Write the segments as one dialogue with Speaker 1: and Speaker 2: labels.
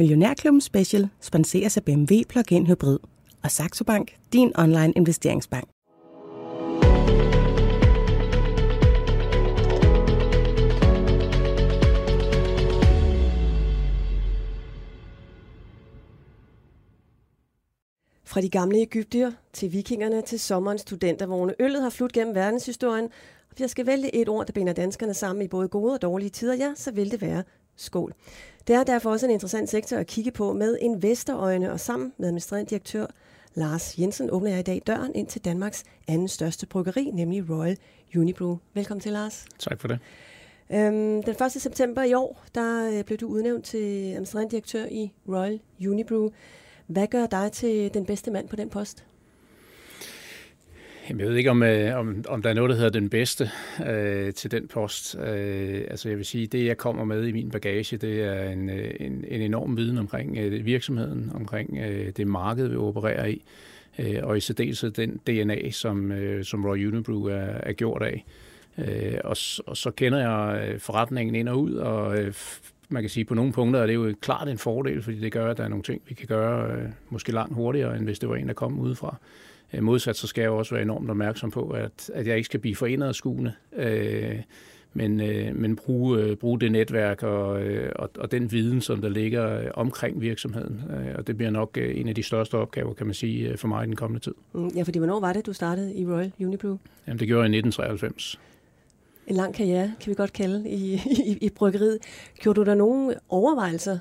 Speaker 1: Millionærklubben Special sponseres af BMW Plug-in Hybrid og Saxo Bank, din online investeringsbank.
Speaker 2: Fra de gamle Ægyptier til vikingerne til sommerens studentervogne. Øllet har flut gennem verdenshistorien, og hvis jeg skal vælge et ord, der binder danskerne sammen i både gode og dårlige tider, ja, så vil det være skål. Det er derfor også en interessant sektor at kigge på med investorøjne, og sammen med administrerende direktør Lars Jensen åbner jeg i dag døren ind til Danmarks anden største bryggeri, nemlig Royal Unibrew. Velkommen til, Lars.
Speaker 3: Tak for det.
Speaker 2: Øhm, den 1. september i år, der øh, blev du udnævnt til administrerende direktør i Royal Unibrew. Hvad gør dig til den bedste mand på den post?
Speaker 3: Jeg ved ikke, om, øh, om, om der er noget, der hedder den bedste øh, til den post. Øh, altså jeg vil sige, det jeg kommer med i min bagage, det er en, øh, en, en enorm viden omkring øh, virksomheden, omkring øh, det marked, vi opererer i, øh, og i særdeleshed den DNA, som, øh, som Roy Unibrew er, er gjort af. Øh, og, og så kender jeg øh, forretningen ind og ud, og øh, man kan sige, på nogle punkter er det jo klart en fordel, fordi det gør, at der er nogle ting, vi kan gøre øh, måske langt hurtigere, end hvis det var en, der kom udefra. Øh, modsat så skal jeg også være enormt opmærksom på, at, at jeg ikke skal blive forenet skuende, øh, men, øh, men bruge, øh, bruge det netværk og, øh, og, og den viden, som der ligger øh, omkring virksomheden. Øh, og det bliver nok øh, en af de største opgaver, kan man sige, øh, for mig i den kommende tid.
Speaker 2: Mm, ja, fordi hvornår var det, du startede i Royal Unibrew?
Speaker 3: Jamen, det gjorde jeg i 1993
Speaker 2: en lang karriere, kan vi godt kalde, i, i, i bryggeriet. Gjorde du der nogle overvejelser,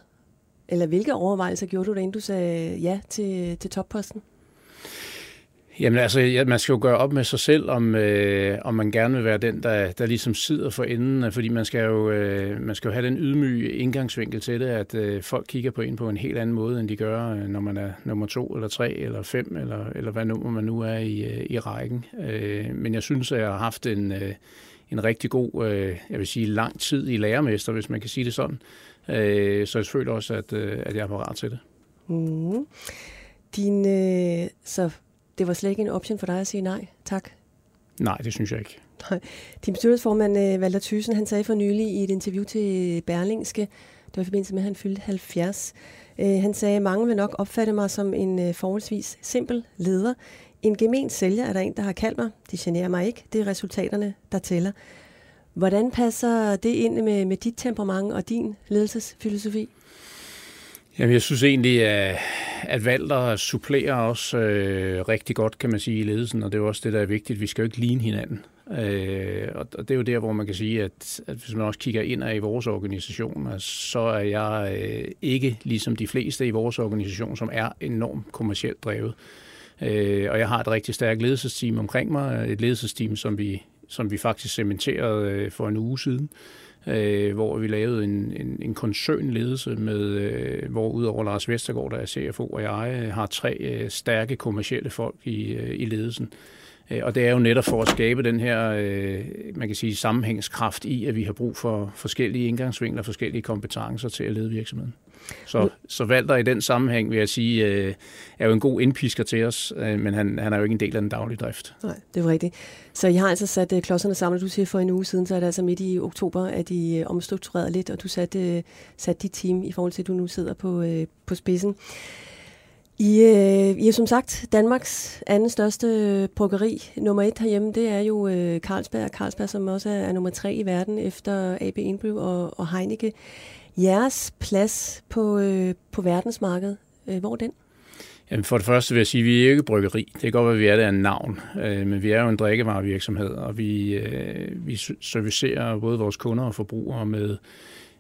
Speaker 2: eller hvilke overvejelser gjorde du der, inden du sagde ja til, til topposten?
Speaker 3: Jamen altså, ja, man skal jo gøre op med sig selv, om, øh, om man gerne vil være den, der, der ligesom sidder for enden, øh, fordi man skal, jo, øh, man skal jo have den ydmyge indgangsvinkel til det, at øh, folk kigger på en på en helt anden måde, end de gør, øh, når man er nummer to, eller tre, eller fem, eller, eller hvad nummer man nu er i, øh, i rækken. Øh, men jeg synes, at jeg har haft en... Øh, en rigtig god, øh, jeg vil sige, lang tid i lærermester, hvis man kan sige det sådan. Øh, så jeg føler også, at, øh, at jeg er parat til det.
Speaker 2: Mm. Din, øh, så det var slet ikke en option for dig at sige nej, tak?
Speaker 3: Nej, det synes jeg ikke.
Speaker 2: Nej. Din bestyrelsesformand, øh, Valter Thyssen, han sagde for nylig i et interview til Berlingske, det var i forbindelse med, at han fyldte 70, øh, han sagde, mange vil nok opfatte mig som en øh, forholdsvis simpel leder. En gemen sælger er der en, der har kaldt mig. Det generer mig ikke. Det er resultaterne, der tæller. Hvordan passer det ind med, med dit temperament og din ledelsesfilosofi?
Speaker 3: Jamen, jeg synes egentlig, at, at Valder supplerer os øh, rigtig godt, kan man sige, i ledelsen, og det er også det, der er vigtigt. Vi skal jo ikke ligne hinanden. Øh, og det er jo der, hvor man kan sige, at, at hvis man også kigger ind i vores organisation, så er jeg øh, ikke ligesom de fleste i vores organisation, som er enormt kommercielt drevet. Øh, og jeg har et rigtig stærkt ledelsesteam omkring mig, et ledelsesteam, som vi, som vi faktisk cementerede øh, for en uge siden, øh, Øh, hvor vi lavede en, en, en koncernledelse med, øh, hvor udover Lars Vestergaard, der er CFO, og jeg øh, har tre øh, stærke kommercielle folk i, øh, i ledelsen. Øh, og det er jo netop for at skabe den her, man kan sige, sammenhængskraft i, at vi har brug for forskellige indgangsvinkler, forskellige kompetencer til at lede virksomheden. Så, så Valter i den sammenhæng, vil jeg sige, øh, er jo en god indpisker til os, men han, han er jo ikke en del af den daglige drift.
Speaker 2: Nej, det er rigtigt. Så I har altså sat klodserne sammen, du siger for en uge siden, så er det altså midt i oktober, at I omstruktureret lidt, og du satte sat dit team i forhold til, at du nu sidder på, på spidsen. I, øh, I er som sagt Danmarks anden største bryggeri. Nummer et herhjemme, det er jo øh, Carlsberg. Carlsberg, som også er, er nummer tre i verden efter AB InBrew og, og Heineke. Jeres plads på, øh, på verdensmarkedet, øh, hvor er den?
Speaker 3: Jamen for det første vil jeg sige, at vi er ikke bryggeri. Det kan godt være, at vi er det af en navn, øh, men vi er jo en drikkevarevirksomhed, og vi, øh, vi servicerer både vores kunder og forbrugere med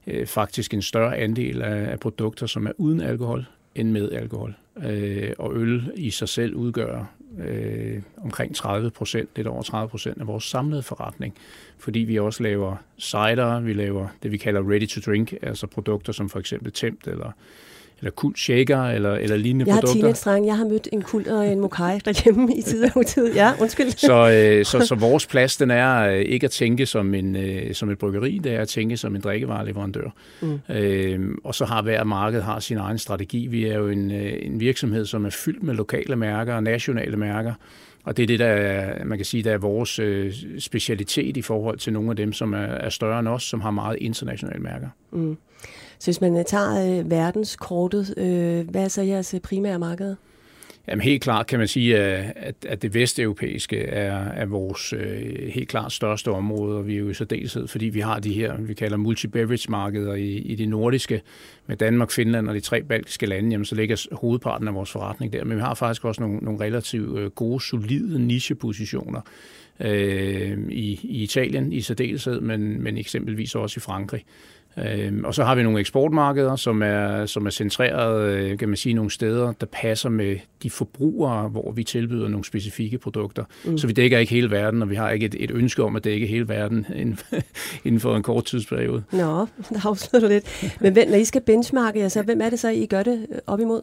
Speaker 3: øh, faktisk en større andel af, af produkter, som er uden alkohol end med alkohol. Øh, og øl i sig selv udgør øh, omkring 30 procent, lidt over 30 procent af vores samlede forretning, fordi vi også laver cider, vi laver det, vi kalder ready to drink, altså produkter som for eksempel Temt eller eller kult shaker, eller, eller lignende
Speaker 2: jeg
Speaker 3: produkter.
Speaker 2: Jeg har teenage jeg har mødt en kult og en mokai derhjemme i tid og utid. Ja, undskyld.
Speaker 3: så, øh, så, så vores plads, den er øh, ikke at tænke som, en, øh, som et bryggeri, det er at tænke som en drikkevareleverandør. Mm. Øh, og så har hver marked har sin egen strategi. Vi er jo en, øh, en virksomhed, som er fyldt med lokale mærker og nationale mærker, og det er det, der er, man kan sige, der er vores øh, specialitet i forhold til nogle af dem, som er, er større end os, som har meget internationale mærker. Mm.
Speaker 2: Så hvis man øh, tager øh, verdenskortet, øh, hvad er så jeres øh, primære marked?
Speaker 3: Jamen helt klart kan man sige, øh, at, at det vesteuropæiske er, er vores øh, helt klart største område, og vi er jo i særdeleshed, fordi vi har de her, vi kalder multi-beverage-markeder i, i det nordiske, med Danmark, Finland og de tre baltiske lande, jamen så ligger hovedparten af vores forretning der. Men vi har faktisk også nogle, nogle relativt gode, solide nichepositioner øh, i, i Italien i særdeleshed, men, men eksempelvis også i Frankrig. Øhm, og så har vi nogle eksportmarkeder, som er, som er centreret, øh, kan man sige, nogle steder, der passer med de forbrugere, hvor vi tilbyder nogle specifikke produkter. Mm. Så vi dækker ikke hele verden, og vi har ikke et, et ønske om at dække hele verden inden, inden for en kort tidsperiode.
Speaker 2: Nå, der afslører du lidt. Men når I skal benchmarke, altså, hvem er det så, I gør det op imod?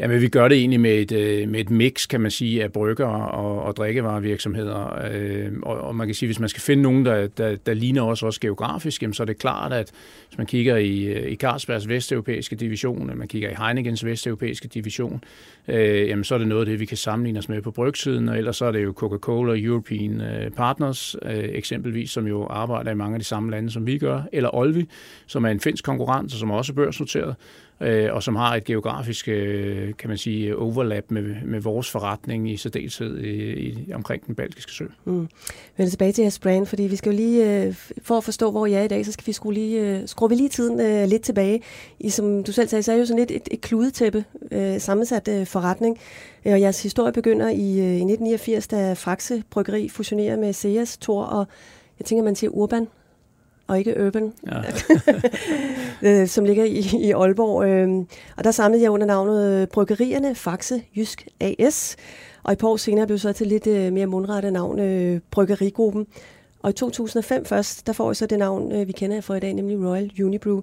Speaker 3: Jamen, vi gør det egentlig med et, øh, med et mix, kan man sige, af brygger og, og drikkevarevirksomheder. Øh, og, og man kan sige, hvis man skal finde nogen, der, der, der ligner os også geografisk, jamen, så er det klart, at hvis man kigger i, øh, i Carlsbergs vesteuropæiske division, eller man kigger i Heinekens vesteuropæiske division, øh, jamen, så er det noget af det, vi kan sammenligne os med på brygsiden, og ellers så er det jo Coca-Cola European øh, Partners øh, eksempelvis, som jo arbejder i mange af de samme lande, som vi gør, eller Olvi, som er en finsk konkurrent, som også er børsnoteret, øh, og som har et geografisk, øh, kan man sige, overlap med, med vores forretning i særdeleshed i, i, omkring den baltiske sø. Mm.
Speaker 2: Men tilbage til jeres brand, fordi vi skal jo lige, øh, for at forstå, hvor jeg er i dag, så skal vi skrue, lige, øh, skrue vi lige tiden øh, lidt tilbage. I, som du selv sagde, så er jo sådan lidt et, et kludetæppe, øh, sammensat øh, forretning. Øh, og jeres historie begynder i, øh, i 1989, da Fraxe Bryggeri fusionerer med Seas, Tor og jeg tænker, man siger Urban, og ikke Urban, ja. Øh, som ligger i, i Aalborg. Øhm, og der samlede jeg under navnet Bryggerierne Faxe Jysk AS. Og et par år senere blev så til lidt øh, mere mundrette navn øh, Bryggerigruppen. Og i 2005 først, der får jeg så det navn, vi kender for i dag, nemlig Royal Unibrew.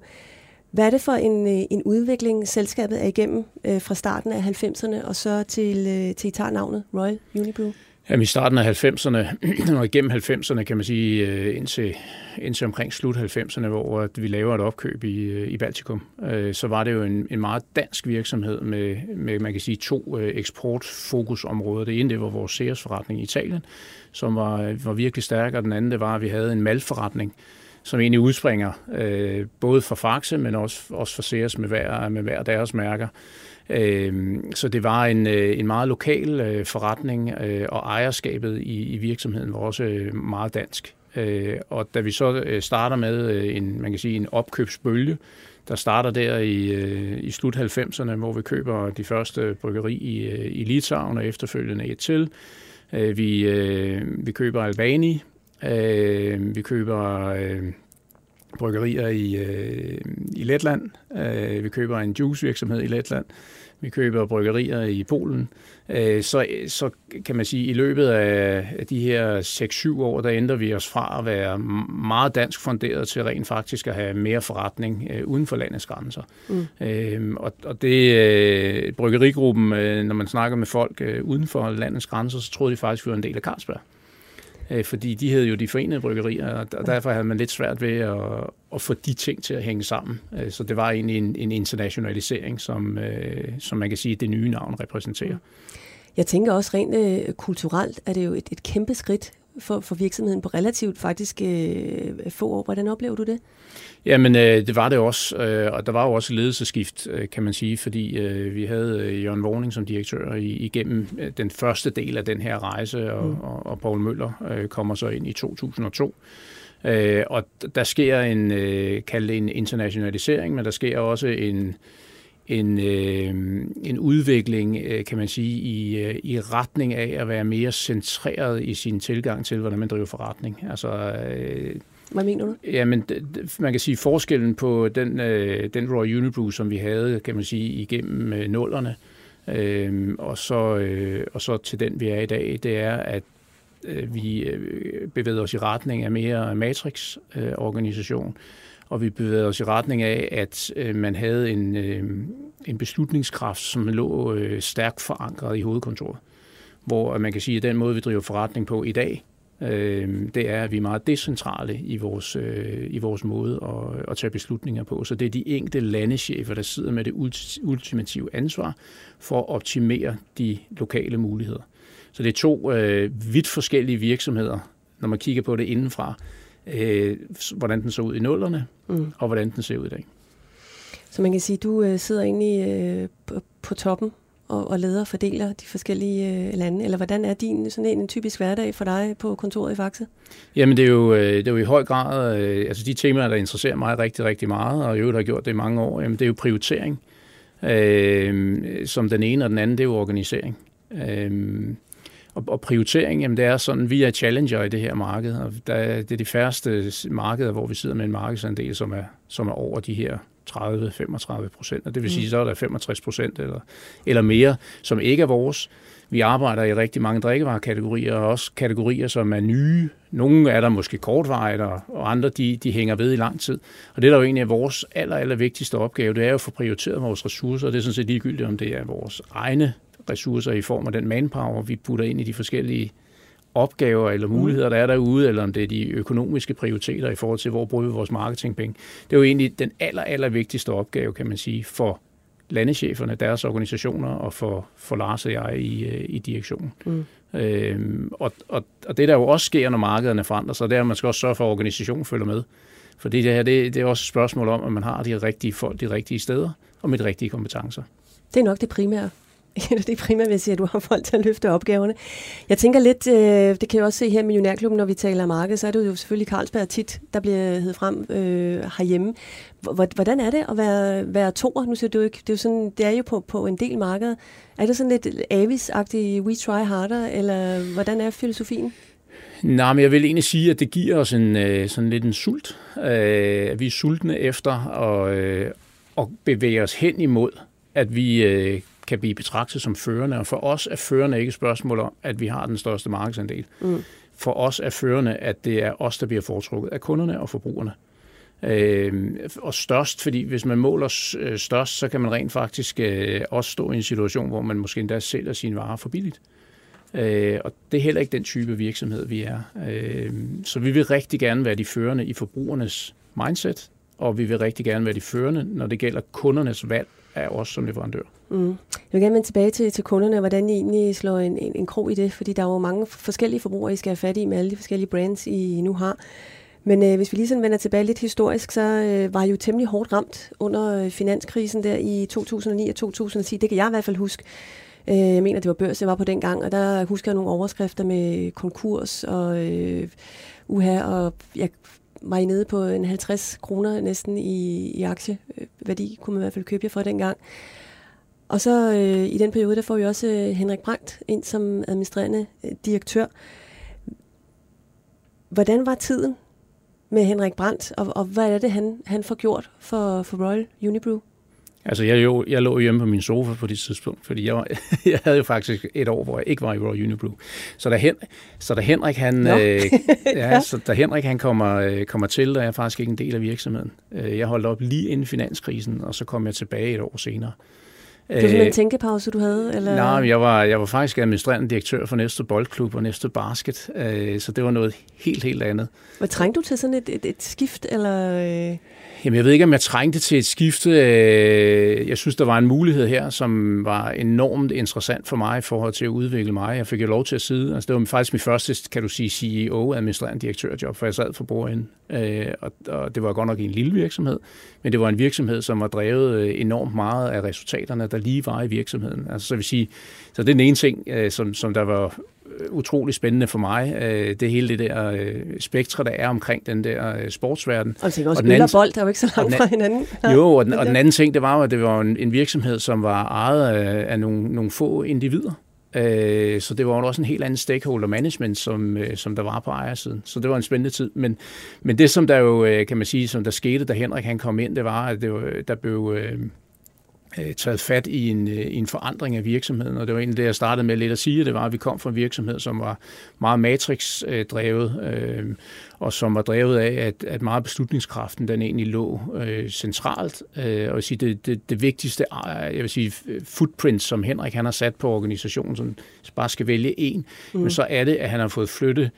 Speaker 2: Hvad er det for en, en udvikling, selskabet er igennem fra starten af 90'erne og så til, til I tager navnet Royal Unibrew?
Speaker 3: Jamen, i starten af 90'erne, og igennem 90'erne, kan man sige, øh, indtil, indtil omkring slut 90'erne, hvor vi laver et opkøb i, øh, i Baltikum, øh, så var det jo en, en meget dansk virksomhed med, med, man kan sige, to eksportfokusområder. Det ene, det var vores seersforretning i Italien, som var, var virkelig stærk, og den anden, det var, at vi havde en malforretning, som egentlig udspringer øh, både for Faxe, men også, også for Sears med hver, med hver deres mærker. Øh, så det var en, øh, en meget lokal øh, forretning, øh, og ejerskabet i, i virksomheden var også øh, meget dansk. Og da vi så starter med en, man kan sige, en opkøbsbølge, der starter der i, i slut 90'erne, hvor vi køber de første bryggeri i, i Litauen og efterfølgende et til. Vi, vi køber Albani, vi køber bryggerier i, øh, i Letland. Øh, vi køber en juicevirksomhed i Letland. Vi køber bryggerier i Polen. Øh, så, så kan man sige, at i løbet af de her 6-7 år, der ændrer vi os fra at være meget dansk funderet til rent faktisk at have mere forretning øh, uden for landets grænser. Mm. Øh, og, og det øh, bryggerigruppen, øh, når man snakker med folk øh, uden for landets grænser, så troede de faktisk, at vi var en del af Carlsberg. Øh, fordi de havde jo de forenede bryggerier, og derfor havde man lidt svært ved at, at få de ting til at hænge sammen. Øh, så det var egentlig en, en internationalisering, som, øh, som man kan sige, det nye navn repræsenterer.
Speaker 2: Jeg tænker også rent øh, kulturelt er det jo et, et kæmpe skridt for, for virksomheden på relativt faktisk øh, få år. Hvordan oplever du det?
Speaker 3: Jamen, øh, det var det også, øh, og der var jo også ledelsesskift, øh, kan man sige, fordi øh, vi havde øh, Jørgen Vorning som direktør i, igennem øh, den første del af den her rejse, og, mm. og, og Paul Møller øh, kommer så ind i 2002. Øh, og der sker en, øh, kalde en internationalisering, men der sker også en, en, øh, en udvikling, øh, kan man sige, i, øh, i retning af at være mere centreret i sin tilgang til, hvordan man driver forretning. Altså,
Speaker 2: øh, hvad mener du?
Speaker 3: Jamen, man kan sige, forskellen på den, øh, den Royal Unibrew, som vi havde, kan man sige, igennem øh, nullerne, øh, og, så, øh, og så til den, vi er i dag, det er, at øh, vi øh, bevæger os i retning af mere matrix-organisation, øh, og vi bevæger os i retning af, at øh, man havde en, øh, en beslutningskraft, som lå øh, stærkt forankret i hovedkontoret. Hvor man kan sige, at den måde, vi driver forretning på i dag, øh, det er, at vi er meget decentrale i vores, øh, i vores måde at, at tage beslutninger på. Så det er de enkelte landechefer, der sidder med det ultimative ansvar for at optimere de lokale muligheder. Så det er to øh, vidt forskellige virksomheder, når man kigger på det indenfra, øh, hvordan den så ud i nullerne, mm. og hvordan den ser ud i dag.
Speaker 2: Så man kan sige, at du øh, sidder egentlig øh, på, på toppen og, og leder og fordeler de forskellige øh, lande? Eller hvordan er din sådan en, en typisk hverdag for dig på kontoret i Faxe?
Speaker 3: Jamen det er jo, øh, det er jo i høj grad, øh, altså de temaer, der interesserer mig rigtig, rigtig meget, og i øvrigt har gjort det i mange år, jamen det er jo prioritering. Øh, som den ene, og den anden, det er jo organisering. Øh, og, og prioritering, jamen det er sådan, vi er challenger i det her marked, og der, det er de færreste markeder, hvor vi sidder med en markedsandel, som er, som er over de her 30-35 procent, og det vil sige, mm. så er der 65 procent eller, eller mere, som ikke er vores. Vi arbejder i rigtig mange drikkevarekategorier, og også kategorier, som er nye. Nogle er der måske kortvarigt, og andre de, de hænger ved i lang tid. Og det, der jo egentlig er vores aller, aller vigtigste opgave, det er jo at få prioriteret vores ressourcer, og det er sådan set ligegyldigt, om det er vores egne ressourcer i form af den manpower, vi putter ind i de forskellige opgaver eller muligheder, der er derude, eller om det er de økonomiske prioriteter i forhold til, hvor bruger vi vores marketingpenge. Det er jo egentlig den aller, aller vigtigste opgave, kan man sige, for landecheferne, deres organisationer og for, for Lars og jeg i, øh, i direktionen. Mm. Øhm, og, og, og det, der jo også sker, når markederne forandrer sig, det er, at man skal også sørge for, at organisationen følger med. For det her, det, det er også et spørgsmål om, at man har de rigtige folk de rigtige steder og med de rigtige kompetencer.
Speaker 2: Det er nok det primære. det er primært, vil sige, at du har folk til at løfte opgaverne. Jeg tænker lidt, øh, det kan jeg også se her i Millionærklubben, når vi taler marked, så er det jo selvfølgelig Carlsberg tit, der bliver hed frem øh, herhjemme. Hvordan er det at være, være toer? Nu siger du ikke, det er jo, sådan, det er jo på, på en del markeder. Er det sådan lidt avis we try harder, eller hvordan er filosofien?
Speaker 3: Nej, men jeg vil egentlig sige, at det giver os en, øh, sådan lidt en sult. Øh, vi er sultne efter at, øh, at bevæge os hen imod, at vi øh, kan blive betragtet som førende. Og for os er førende ikke et spørgsmål om, at vi har den største markedsandel. Mm. For os er førende, at det er os, der bliver foretrukket af kunderne og forbrugerne. Øh, og størst, fordi hvis man måler øh, størst, så kan man rent faktisk øh, også stå i en situation, hvor man måske endda sælger sine varer for billigt. Øh, og det er heller ikke den type virksomhed, vi er. Øh, så vi vil rigtig gerne være de førende i forbrugernes mindset, og vi vil rigtig gerne være de førende, når det gælder kundernes valg af os som leverandør.
Speaker 2: Mm. Jeg vil gerne vende tilbage til, til kunderne, hvordan I egentlig slår en, en, en krog i det, fordi der er jo mange forskellige forbrugere, I skal have fat i med alle de forskellige brands, I nu har. Men øh, hvis vi lige sådan vender tilbage lidt historisk, så øh, var I jo temmelig hårdt ramt under øh, finanskrisen der i 2009 og 2010. Det kan jeg i hvert fald huske. Øh, jeg mener, det var børs, jeg var på den gang, og der husker jeg nogle overskrifter med konkurs og øh, uha, og jeg var I nede på en 50 kroner næsten i, i aktieværdi, kunne man i hvert fald købe jer for dengang. Og så øh, i den periode, der får vi også øh, Henrik Brandt ind som administrerende øh, direktør. Hvordan var tiden med Henrik Brandt, og, og hvad er det, han, han får gjort for, for Royal Unibrew?
Speaker 3: Altså, jeg, jo, jeg lå hjemme på min sofa på det tidspunkt, fordi jeg, var, jeg havde jo faktisk et år, hvor jeg ikke var i Royal Unibrew. Så da, Hen, så da Henrik, han, øh, ja, så da Henrik han kommer, øh, kommer til, der er jeg faktisk ikke en del af virksomheden. Øh, jeg holdt op lige inden finanskrisen, og så kom jeg tilbage et år senere.
Speaker 2: Det var sådan en øh, tænkepause, du havde? Eller?
Speaker 3: Nej, jeg var, jeg var faktisk administrerende direktør for næste boldklub og næste basket, øh, så det var noget helt, helt andet.
Speaker 2: Hvad trængte du til sådan et, et, et skift? Eller?
Speaker 3: Jamen, jeg ved ikke, om jeg trængte til et skifte. Øh, jeg synes, der var en mulighed her, som var enormt interessant for mig i forhold til at udvikle mig. Jeg fik jo lov til at sidde. Altså, det var faktisk min første, kan du sige, CEO, administrerende direktørjob, for jeg sad for bordenden. Øh, og, og det var godt nok en lille virksomhed, men det var en virksomhed, som var drevet øh, enormt meget af resultaterne, der lige var i virksomheden. Altså, så vil sige, så det er den ene ting, som, som der var utrolig spændende for mig, øh, det hele det der øh, spektre, der er omkring den der øh, sportsverden.
Speaker 2: Og tænker også, og den anden, bold der er jo ikke så langt fra hinanden.
Speaker 3: Jo, og den, og den anden ting, det var jo, at det var en, en virksomhed, som var ejet af, af nogle, nogle få individer. Så det var også en helt anden stakeholder management, som, som der var på ejersiden. Så det var en spændende tid. Men, men det, som der jo, kan man sige, som der skete, da Henrik han kom ind, det var, at det var, der blev øh, taget fat i en, øh, en forandring af virksomheden, og det var egentlig det, jeg startede med lidt at sige, det var, at vi kom fra en virksomhed, som var meget matrix-drevet, øh, og som var drevet af, at, at meget beslutningskraften, den egentlig lå øh, centralt, øh, og jeg sige, det, det, det vigtigste, jeg vil sige, footprint, som Henrik han har sat på organisationen, som bare skal vælge en, mm. men så er det, at han har fået flyttet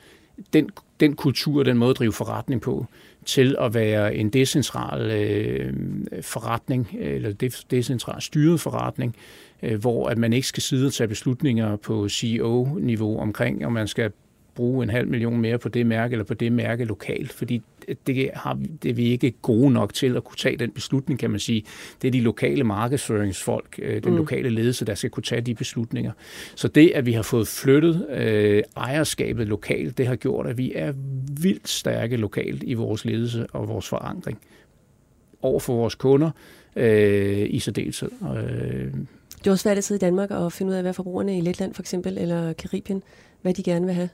Speaker 3: den, den kultur, den måde at drive forretning på, til at være en decentral øh, forretning, øh, eller decentral styret forretning, øh, hvor at man ikke skal sidde og tage beslutninger på CEO-niveau omkring, om man skal bruge en halv million mere på det mærke eller på det mærke lokalt, fordi det, har, det er vi ikke gode nok til at kunne tage den beslutning, kan man sige. Det er de lokale markedsføringsfolk, øh, den mm. lokale ledelse, der skal kunne tage de beslutninger. Så det, at vi har fået flyttet øh, ejerskabet lokalt, det har gjort, at vi er vildt stærke lokalt i vores ledelse og vores forankring over for vores kunder øh, i særdeleshed. Øh,
Speaker 2: det er også svært at sidde i Danmark og finde ud af, hvad forbrugerne i Letland for eksempel, eller Karibien, hvad de gerne vil have.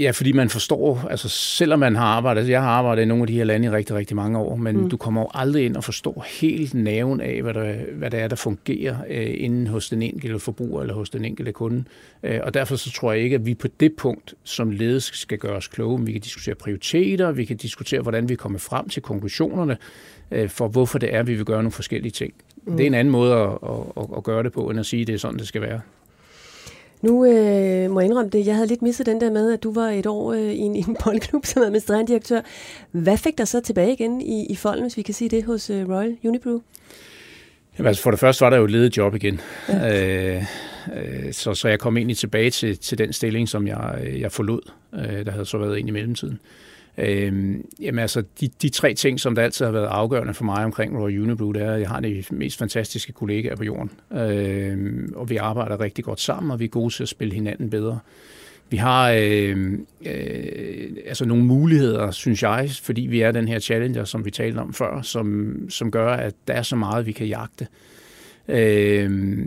Speaker 3: Ja, fordi man forstår, altså selvom man har arbejdet, altså jeg har arbejdet i nogle af de her lande i rigtig, rigtig mange år, men mm. du kommer jo aldrig ind og forstår helt naven af, hvad der, hvad der er, der fungerer øh, inden hos den enkelte forbruger eller hos den enkelte kunde. Øh, og derfor så tror jeg ikke, at vi på det punkt som ledelse skal gøre os kloge. Vi kan diskutere prioriteter, vi kan diskutere, hvordan vi kommer frem til konklusionerne øh, for, hvorfor det er, vi vil gøre nogle forskellige ting. Mm. Det er en anden måde at, at, at gøre det på, end at sige, at det er sådan, det skal være.
Speaker 2: Nu øh, må jeg indrømme det. Jeg havde lidt misset den der med, at du var et år øh, i, en, i en boldklub som administrerende direktør. Hvad fik dig så tilbage igen i, i folden, hvis vi kan sige det, hos øh, Royal Unibrew?
Speaker 3: Jamen, altså for det første var der jo et ledet job igen. Ja. Øh, øh, så, så jeg kom egentlig tilbage til, til den stilling, som jeg, jeg forlod. Øh, der havde så været en i mellemtiden. Øh, Øhm, jamen altså, de, de tre ting, som der altid har været afgørende for mig omkring Royal Unibrew, det er, at jeg har de mest fantastiske kollegaer på jorden. Øh, og vi arbejder rigtig godt sammen, og vi er gode til at spille hinanden bedre. Vi har øh, øh, altså nogle muligheder, synes jeg, fordi vi er den her challenger, som vi talte om før, som, som gør, at der er så meget, vi kan jagte. Øh,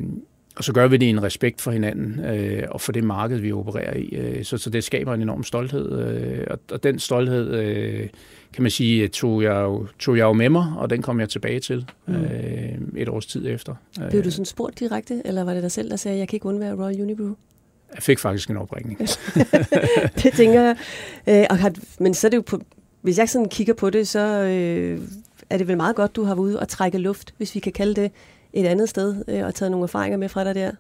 Speaker 3: og så gør vi det i en respekt for hinanden øh, og for det marked, vi opererer i. Øh, så, så det skaber en enorm stolthed. Øh, og, og den stolthed, øh, kan man sige, tog jeg, jo, tog jeg jo med mig, og den kom jeg tilbage til mm. øh, et års tid efter.
Speaker 2: Blev du sådan spurgt direkte, eller var det dig selv, der sagde, at jeg kan ikke undvære Royal Unibrew?
Speaker 3: Jeg fik faktisk en opringning.
Speaker 2: det tænker jeg. Øh, og har, men så er det jo på, hvis jeg sådan kigger på det, så øh, er det vel meget godt, du har været ude og trække luft, hvis vi kan kalde det, et andet sted øh, og taget nogle erfaringer med fra dig der?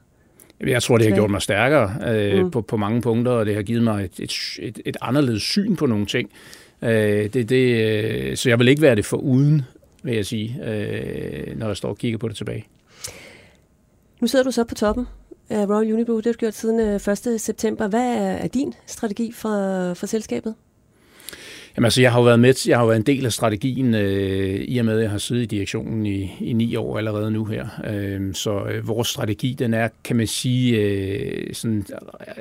Speaker 3: Jeg tror, det har gjort mig stærkere øh, mm. på, på mange punkter, og det har givet mig et, et, et, et anderledes syn på nogle ting. Øh, det, det, øh, så jeg vil ikke være det for uden, vil jeg sige, øh, når jeg står og kigger på det tilbage.
Speaker 2: Nu sidder du så på toppen af Royal Unibrew. Det har du gjort siden 1. Øh, september. Hvad er din strategi for, for selskabet?
Speaker 3: Jamen altså, jeg har jo været med, jeg har jo været en del af strategien, øh, i og med, at jeg har siddet i direktionen i, i ni år allerede nu her. Øh, så øh, vores strategi, den er, kan man sige, øh, sådan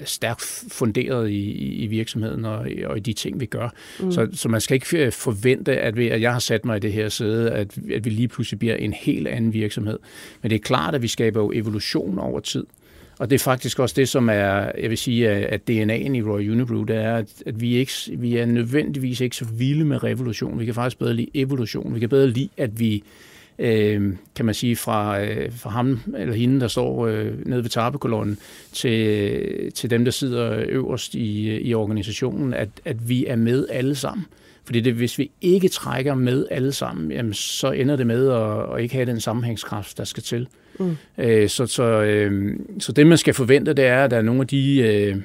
Speaker 3: stærkt funderet i, i virksomheden og, og i de ting, vi gør. Mm. Så, så man skal ikke forvente, at, vi, at jeg har sat mig i det her sæde, at, at vi lige pludselig bliver en helt anden virksomhed. Men det er klart, at vi skaber jo evolution over tid. Og det er faktisk også det, som er, jeg vil sige, at DNA'en i Royal Unibrew, det er, at, at vi, ikke, vi er nødvendigvis ikke så vilde med revolution. Vi kan faktisk bedre lide evolution. Vi kan bedre lide, at vi, øh, kan man sige, fra, øh, fra ham eller hende, der står øh, nede ved tarpekolonnen, til, til dem, der sidder øverst i, i organisationen, at, at vi er med alle sammen. Fordi det, hvis vi ikke trækker med alle sammen, jamen, så ender det med at, at ikke have den sammenhængskraft, der skal til. Mm. Øh, så, så, øh, så det, man skal forvente, det er, at der er nogle af de øh,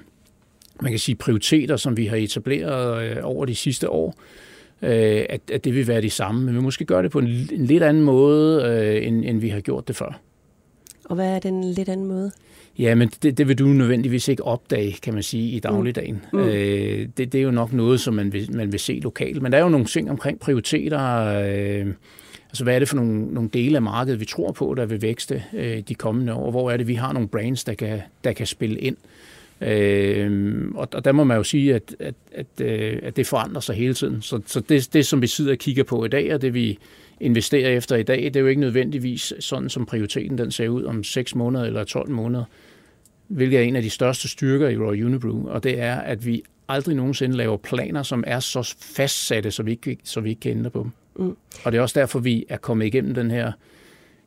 Speaker 3: man kan sige, prioriteter, som vi har etableret øh, over de sidste år, øh, at, at det vil være de samme. Men vi måske gøre det på en, en lidt anden måde, øh, end, end vi har gjort det før.
Speaker 2: Og hvad er den lidt anden måde?
Speaker 3: Ja, men det, det vil du nødvendigvis ikke opdage, kan man sige, i dagligdagen. Mm. Øh, det, det er jo nok noget, som man vil, man vil se lokalt. Men der er jo nogle ting omkring prioriteter. Øh, altså, hvad er det for nogle, nogle dele af markedet, vi tror på, der vil vækste øh, de kommende år? Hvor er det, vi har nogle brands, der kan, der kan spille ind? Øh, og, og der må man jo sige, at, at, at, øh, at det forandrer sig hele tiden. Så, så det, det, som vi sidder og kigger på i dag, og det vi investerer efter i dag, det er jo ikke nødvendigvis sådan, som prioriteten den ser ud om 6 måneder eller 12 måneder hvilket er en af de største styrker i Royal Unibrew, og det er, at vi aldrig nogensinde laver planer, som er så fastsatte, så vi ikke, så vi ikke kan ændre på dem. Mm. Og det er også derfor, vi er kommet igennem den her,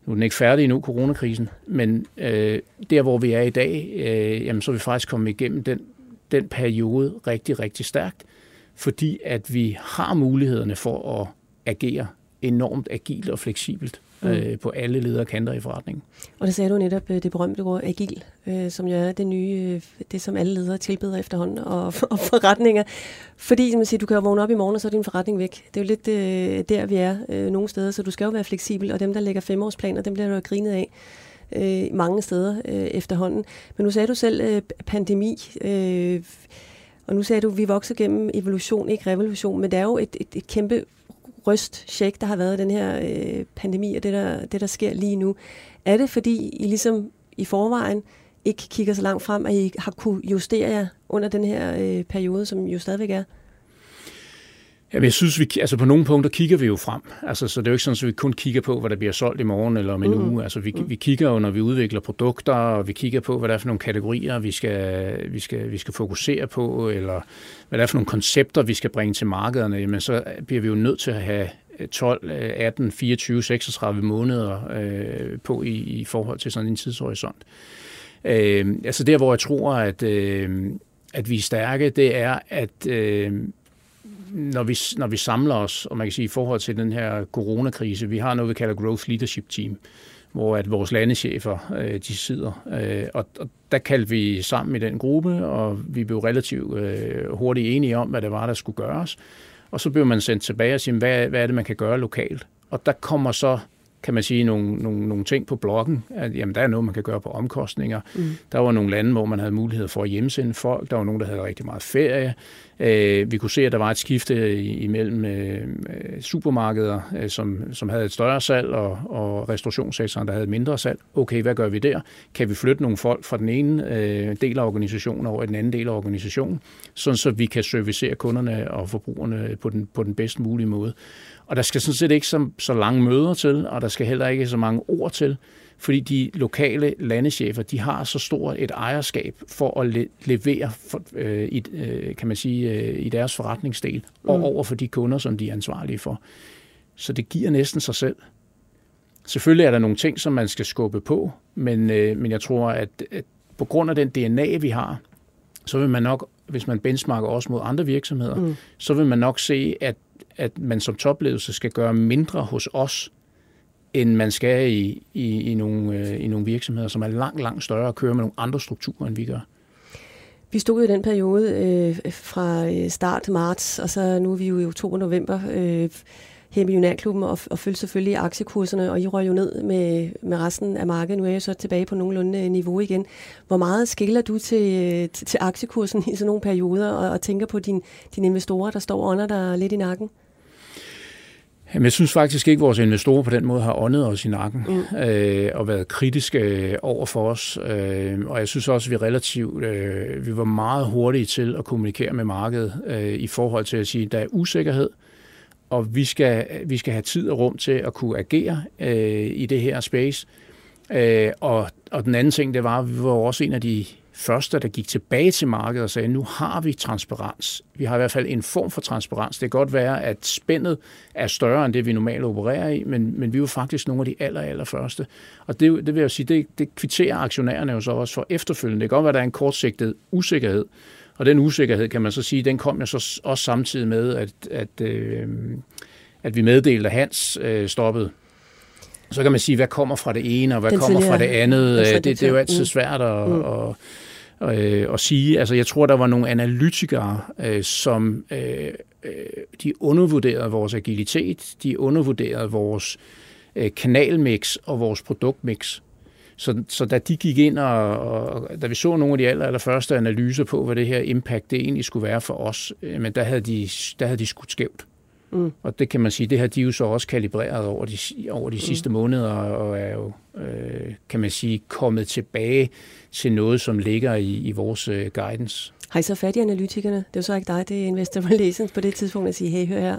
Speaker 3: nu er den ikke færdig endnu, coronakrisen, men øh, der, hvor vi er i dag, øh, jamen, så er vi faktisk kommet igennem den, den periode rigtig, rigtig stærkt, fordi at vi har mulighederne for at agere enormt agilt og fleksibelt mm. øh, på alle ledere kanter i forretningen.
Speaker 2: Og det sagde du netop, øh, det berømte ord agil, øh, som jo er det nye, øh, det som alle ledere tilbeder efterhånden, og, og forretninger. Fordi, man siger, du kan jo vågne op i morgen, og så er din forretning væk. Det er jo lidt øh, der, vi er øh, nogle steder, så du skal jo være fleksibel, og dem, der lægger femårsplaner, dem bliver du jo grinet af øh, mange steder øh, efterhånden. Men nu sagde du selv øh, pandemi, øh, og nu sagde du, at vi vokser gennem evolution, ikke revolution, men det er jo et, et, et kæmpe ryst, der har været den her øh, pandemi, og det der, det, der sker lige nu. Er det, fordi I ligesom i forvejen ikke kigger så langt frem, at I har kunne justere jer under den her øh, periode, som jo stadigvæk er?
Speaker 3: Jamen, jeg synes, vi, altså på nogle punkter kigger vi jo frem. Altså, så det er jo ikke sådan, at vi kun kigger på, hvad der bliver solgt i morgen eller om en mm. uge. Altså, vi, mm. vi kigger jo, når vi udvikler produkter, og vi kigger på, hvad der er for nogle kategorier, vi skal, vi skal, vi skal fokusere på, eller hvad der er for nogle koncepter, vi skal bringe til markederne. Jamen, så bliver vi jo nødt til at have 12, 18, 24, 36 måneder øh, på i, i forhold til sådan en tidshorisont. Øh, altså der, hvor jeg tror, at, øh, at vi er stærke, det er, at øh, når vi, når vi samler os, og man kan sige i forhold til den her coronakrise, vi har noget, vi kalder Growth Leadership Team, hvor at vores landechefer øh, de sidder. Øh, og, og der kaldte vi sammen i den gruppe, og vi blev relativt øh, hurtigt enige om, hvad det var, der skulle gøres. Og så blev man sendt tilbage og sige, hvad, hvad er det, man kan gøre lokalt? Og der kommer så kan man sige, nogle, nogle, nogle ting på bloggen. At, jamen, der er noget, man kan gøre på omkostninger. Mm. Der var nogle lande, hvor man havde mulighed for at hjemsende folk. Der var nogen, der havde rigtig meget ferie. Øh, vi kunne se, at der var et skifte imellem øh, supermarkeder, øh, som, som havde et større salg, og, og restaurationssektoren, der havde et mindre salg. Okay, hvad gør vi der? Kan vi flytte nogle folk fra den ene øh, del af organisationen over i den anden del af organisationen, sådan så vi kan servicere kunderne og forbrugerne på den, på den bedst mulige måde. Og der skal sådan set ikke så, så lange møder til, og der skal heller ikke så mange ord til, fordi de lokale landechefer, de har så stort et ejerskab for at le- levere, for, øh, i, øh, kan man sige, øh, i deres forretningsdel, og mm. over for de kunder, som de er ansvarlige for. Så det giver næsten sig selv. Selvfølgelig er der nogle ting, som man skal skubbe på, men, øh, men jeg tror, at, at på grund af den DNA, vi har, så vil man nok, hvis man benchmarker også mod andre virksomheder, mm. så vil man nok se, at at man som topledelse skal gøre mindre hos os, end man skal i, i, i, nogle, øh, i nogle virksomheder, som er langt, langt større og kører med nogle andre strukturer, end vi gør.
Speaker 2: Vi stod i den periode øh, fra øh, start marts, og så nu er vi jo i oktober-november øh, her i Millionærklubben og, og følger selvfølgelig aktiekurserne, og I røg jo ned med, med resten af markedet. Nu er jeg så tilbage på nogenlunde øh, niveau igen. Hvor meget skiller du til, øh, til, til aktiekursen i sådan nogle perioder, og, og tænker på din, dine investorer, der står under dig lidt i nakken?
Speaker 3: Jamen, jeg synes faktisk ikke, at vores investorer på den måde har åndet os i nakken mm. øh, og været kritiske over for os. Øh, og jeg synes også, at vi relativt øh, vi var meget hurtige til at kommunikere med markedet øh, i forhold til at sige, at der er usikkerhed, og vi skal, vi skal have tid og rum til at kunne agere øh, i det her space. Øh, og, og den anden ting, det var, at vi var også en af de første, der gik tilbage til markedet og sagde, nu har vi transparens. Vi har i hvert fald en form for transparens. Det kan godt være, at spændet er større end det, vi normalt opererer i, men, men vi var faktisk nogle af de aller, aller første. Og det, det vil jeg sige, det, det kvitterer aktionærerne jo så også for efterfølgende. Det kan godt være, at der er en kortsigtet usikkerhed, og den usikkerhed, kan man så sige, den kom jo så også samtidig med, at, at, øh, at vi meddelte, at Hans øh, stoppede så kan man sige, hvad kommer fra det ene, og hvad Den kommer fra det andet. Det, det, det er jo altid mm. svært at, mm. at, øh, at sige. Altså, jeg tror, der var nogle analytikere, øh, som øh, de undervurderede vores agilitet, de undervurderede vores kanalmix og vores produktmix. Så, så da de gik ind, og, og da vi så nogle af de aller, aller første analyser på, hvad det her impact det egentlig skulle være for os, men der havde de, der havde de skudt skævt. Mm. Og det kan man sige, det har de jo så også kalibreret over de, over de mm. sidste måneder, og er jo, øh, kan man sige, kommet tilbage til noget, som ligger i, i vores øh, guidance.
Speaker 2: Har I så fat i analytikerne? Det er jo så ikke dig, det er Investor Relations på det tidspunkt at sige, hey, hør her.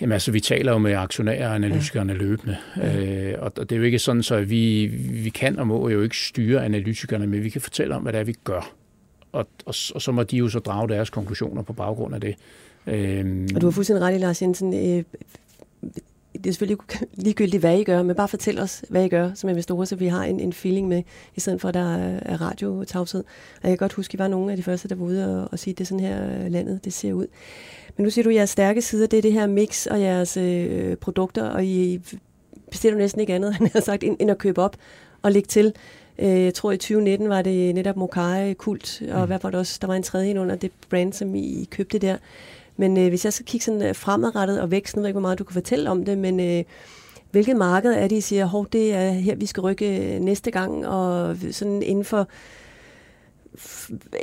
Speaker 3: Jamen altså, vi taler jo med aktionærer og analytikerne ja. løbende, ja. øh, og det er jo ikke sådan, så vi, vi kan og må jo ikke styre analytikerne, men vi kan fortælle om, hvad det er, vi gør. Og, og, og så må de jo så drage deres konklusioner på baggrund af det.
Speaker 2: Øhm. Og du har fuldstændig ret i, Lars Jensen. Øh, det er selvfølgelig ligegyldigt, hvad I gør, men bare fortæl os, hvad I gør som investorer, så vi har en, en feeling med, i stedet for, at der er radiotavshed. Og jeg kan godt huske, at I var nogle af de første, der var ude og, og sige, at det er sådan her, landet det ser ud. Men nu siger du, at jeres stærke sider, det er det her mix og jeres øh, produkter, og I bestiller næsten ikke andet, end, sagt, end, end at købe op og lægge til. Øh, jeg tror, i 2019 var det netop Mokai Kult, og mm. hvad var det også? Der var en tredje under det brand, som I købte der. Men øh, hvis jeg skal kigge sådan øh, fremadrettet og væksten, nu ved jeg ikke, hvor meget du kan fortælle om det, men øh, hvilket marked er det, I siger, hov, det er her, vi skal rykke øh, næste gang, og sådan inden for,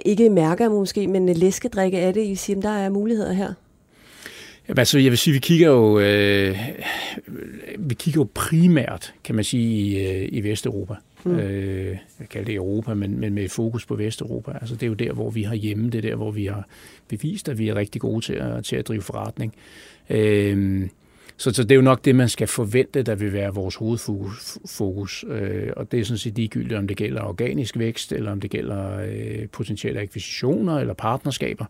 Speaker 2: ikke mærker måske, men øh, læskedrikke er det, I siger, der er muligheder her?
Speaker 3: Jamen, altså, jeg vil sige, vi kigger jo, øh, vi kigger jo primært, kan man sige, i, i Vesteuropa. Mm. Øh, jeg kalder det Europa, men, men med fokus på Vesteuropa. Altså, det er jo der, hvor vi har hjemme, det er der, hvor vi har bevist, at vi er rigtig gode til at, til at drive forretning. Øh, så, så det er jo nok det, man skal forvente, der vil være vores hovedfokus. Fokus. Øh, og det er sådan set ligegyldigt, om det gælder organisk vækst, eller om det gælder øh, potentielle akquisitioner eller partnerskaber,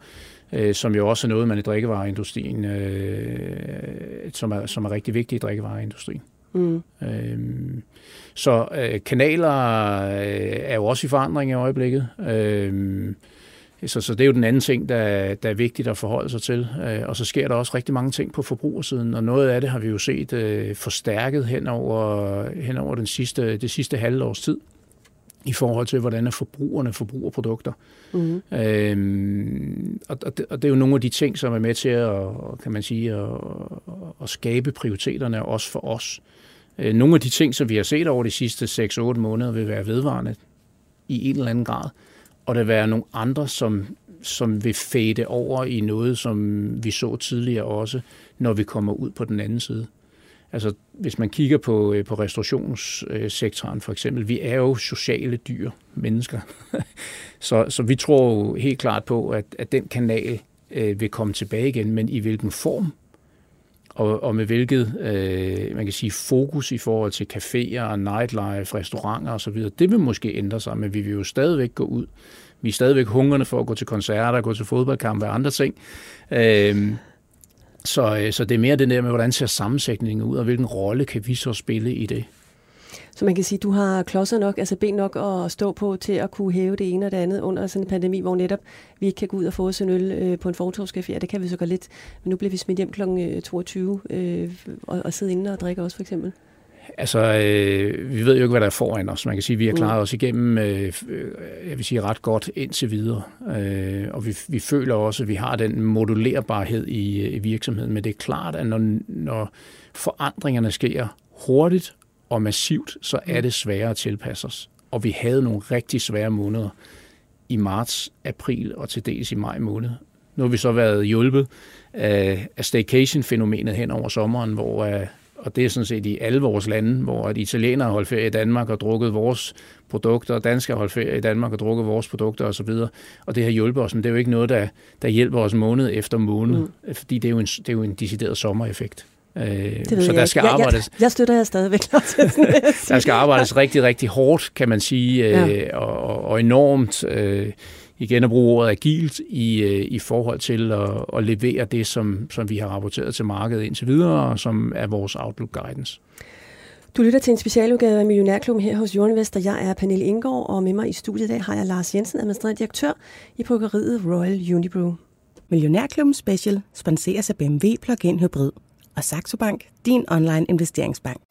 Speaker 3: øh, som jo også er noget, man i drikkevareindustrien, øh, som, er, som er rigtig vigtigt i drikkevareindustrien. Mm. Øhm, så øh, kanaler øh, er jo også i forandring i øjeblikket. Øhm, så, så det er jo den anden ting, der, der er vigtigt at forholde sig til. Øh, og så sker der også rigtig mange ting på forbrugersiden, og noget af det har vi jo set øh, forstærket hen over, hen over den sidste, det sidste halve års tid i forhold til, hvordan er forbrugerne forbruger produkter. Mm. Øhm, og, det, og det er jo nogle af de ting, som er med til at, kan man sige, at, at skabe prioriteterne også for os. Øh, nogle af de ting, som vi har set over de sidste 6-8 måneder, vil være vedvarende i en eller anden grad, og der vil være nogle andre, som, som vil fade over i noget, som vi så tidligere også, når vi kommer ud på den anden side. Altså, hvis man kigger på, øh, på restaurationssektoren øh, for eksempel, vi er jo sociale dyr, mennesker. så, så vi tror jo helt klart på, at, at den kanal øh, vil komme tilbage igen, men i hvilken form og, og med hvilket øh, man kan sige fokus i forhold til caféer, nightlife, restauranter osv., det vil måske ændre sig, men vi vil jo stadigvæk gå ud. Vi er stadigvæk hungrende for at gå til koncerter, gå til fodboldkampe og andre ting. Øh, så, øh, så det er mere det der med, hvordan ser sammensætningen ud, og hvilken rolle kan vi så spille i det.
Speaker 2: Så man kan sige, at du har klodser nok, altså ben nok at stå på til at kunne hæve det ene og det andet under sådan en pandemi, hvor netop vi ikke kan gå ud og få os en øl øh, på en fortovscafé. Ja, det kan vi så godt lidt, men nu bliver vi smidt hjem kl. 22 øh, og, og sidde inde og drikke også for eksempel.
Speaker 3: Altså, øh, vi ved jo ikke, hvad der er foran os. Man kan sige, at vi har klaret mm. os igennem, øh, jeg vil sige, ret godt indtil videre. Øh, og vi, vi føler også, at vi har den modulerbarhed i, i virksomheden. Men det er klart, at når, når forandringerne sker hurtigt og massivt, så er mm. det sværere at tilpasse os. Og vi havde nogle rigtig svære måneder i marts, april og til dels i maj måned. Nu har vi så været hjulpet af, af staycation-fænomenet hen over sommeren, hvor uh, og det er sådan set i alle vores lande, hvor at italienere har holdt ferie i Danmark og drukket vores produkter, og danskere har holdt ferie i Danmark og drukket vores produkter osv. Og det har hjulpet os, men det er jo ikke noget, der, der hjælper os måned efter måned, mm. fordi det er, jo en, det er jo en decideret sommereffekt.
Speaker 2: Øh, det så der skal jeg, arbejdes... Jeg, jeg støtter jer stadigvæk.
Speaker 3: der skal arbejdes rigtig, rigtig hårdt, kan man sige, øh, ja. og, og enormt, øh, igen at bruge ordet agilt, i, øh, i forhold til at, at levere det, som, som vi har rapporteret til markedet indtil videre, og som er vores Outlook Guidance.
Speaker 2: Du lytter til en specialudgave af Millionærklubben her hos Jordinvest, og jeg er Pernille Indgaard, og med mig i studiet i dag har jeg Lars Jensen, administrerende direktør i bryggeriet Royal Unibrew.
Speaker 1: Millionærklubben Special sponseres af BMW Plug-in Hybrid og Saxo Bank, din online investeringsbank.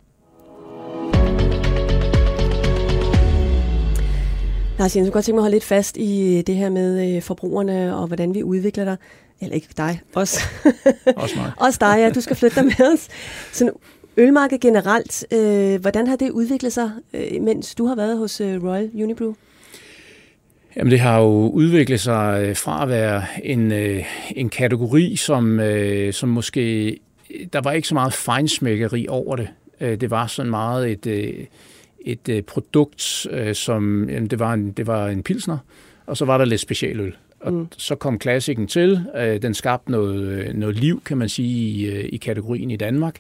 Speaker 2: Lars Jensen, jeg godt tænke mig at holde lidt fast i det her med øh, forbrugerne og hvordan vi udvikler dig. Eller ikke dig, os.
Speaker 3: Også mig.
Speaker 2: også dig, ja. Du skal flytte dig med os. Så ølmarkedet generelt, øh, hvordan har det udviklet sig, øh, mens du har været hos øh, Royal Unibrew?
Speaker 3: Jamen det har jo udviklet sig øh, fra at være en, øh, en kategori, som, øh, som måske der var ikke så meget fejnsmækkeri over det. Øh, det var sådan meget et, øh, et øh, produkt, som det var, en, det var en pilsner, og så var der lidt specialøl. Og mm. så kom klassikken til. Den skabte noget, noget liv, kan man sige, i, i kategorien i Danmark.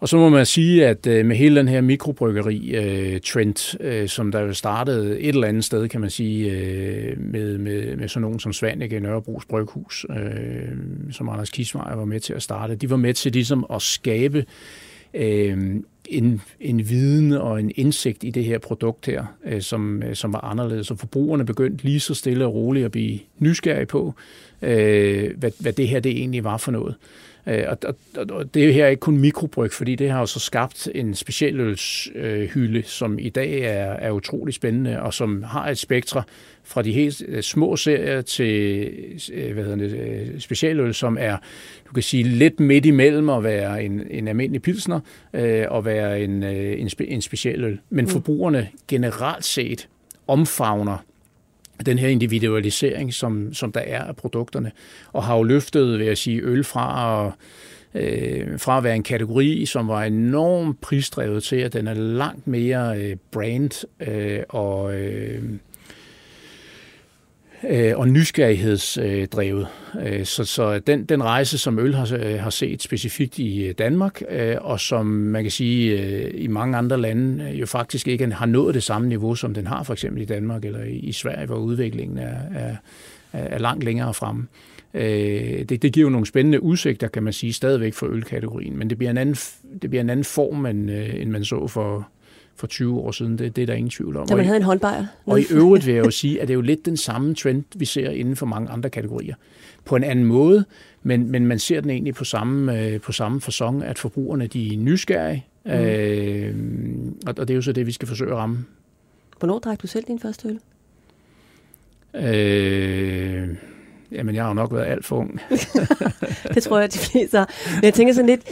Speaker 3: Og så må man sige, at øh, med hele den her mikrobryggeri-trend, øh, øh, som der jo startede et eller andet sted, kan man sige, med, med, med sådan nogen som Svanike Nørrebros Bryghus, som Anders Kismeier var med til at starte, de var med til ligesom at skabe en, en viden og en indsigt i det her produkt her, som, som var anderledes. Så forbrugerne begyndte lige så stille og roligt at blive nysgerrige på, hvad, hvad det her det egentlig var for noget. Øh, og, og, og det her er ikke kun mikrobryg, fordi det har jo så skabt en specialølshylde, som i dag er, er utrolig spændende, og som har et spektre fra de helt øh, små serier til øh, hvad hedder det, specialøl, som er, du kan sige, lidt midt imellem at være en, en almindelig pilsner øh, og være en, en, spe, en specialøl. Men mm. forbrugerne generelt set omfavner den her individualisering, som, som der er af produkterne, og har jo løftet, vil jeg sige, øl fra at, øh, fra at være en kategori, som var enormt prisdrevet til, at den er langt mere øh, brand øh, og... Øh, øh, og nysgerrighedsdrevet. Øh, så, så den, den rejse, som øl har, øh, har set specifikt i øh, Danmark, øh, og som man kan sige i mange andre lande jo faktisk ikke har nået det samme niveau, som den har for eksempel i Danmark eller i Sverige, hvor udviklingen er, er, er langt længere fremme. Det, det giver jo nogle spændende udsigter, kan man sige, stadigvæk for ølkategorien, men det bliver en anden, det bliver en anden form, end, end man så for, for 20 år siden. Det, det er der ingen tvivl om.
Speaker 2: Da man havde en håndbejer.
Speaker 3: Og i øvrigt vil jeg jo sige, at det er jo lidt den samme trend, vi ser inden for mange andre kategorier. På en anden måde, men, men man ser den egentlig på samme, øh, på samme fasong, at forbrugerne de er nysgerrige, mm. øh, og, og det er jo så det, vi skal forsøge at ramme.
Speaker 2: Hvornår drak du selv din første øl?
Speaker 3: Øh, jamen, jeg har jo nok været alt for ung.
Speaker 2: det tror jeg, de fleste har. Men jeg tænker sådan lidt,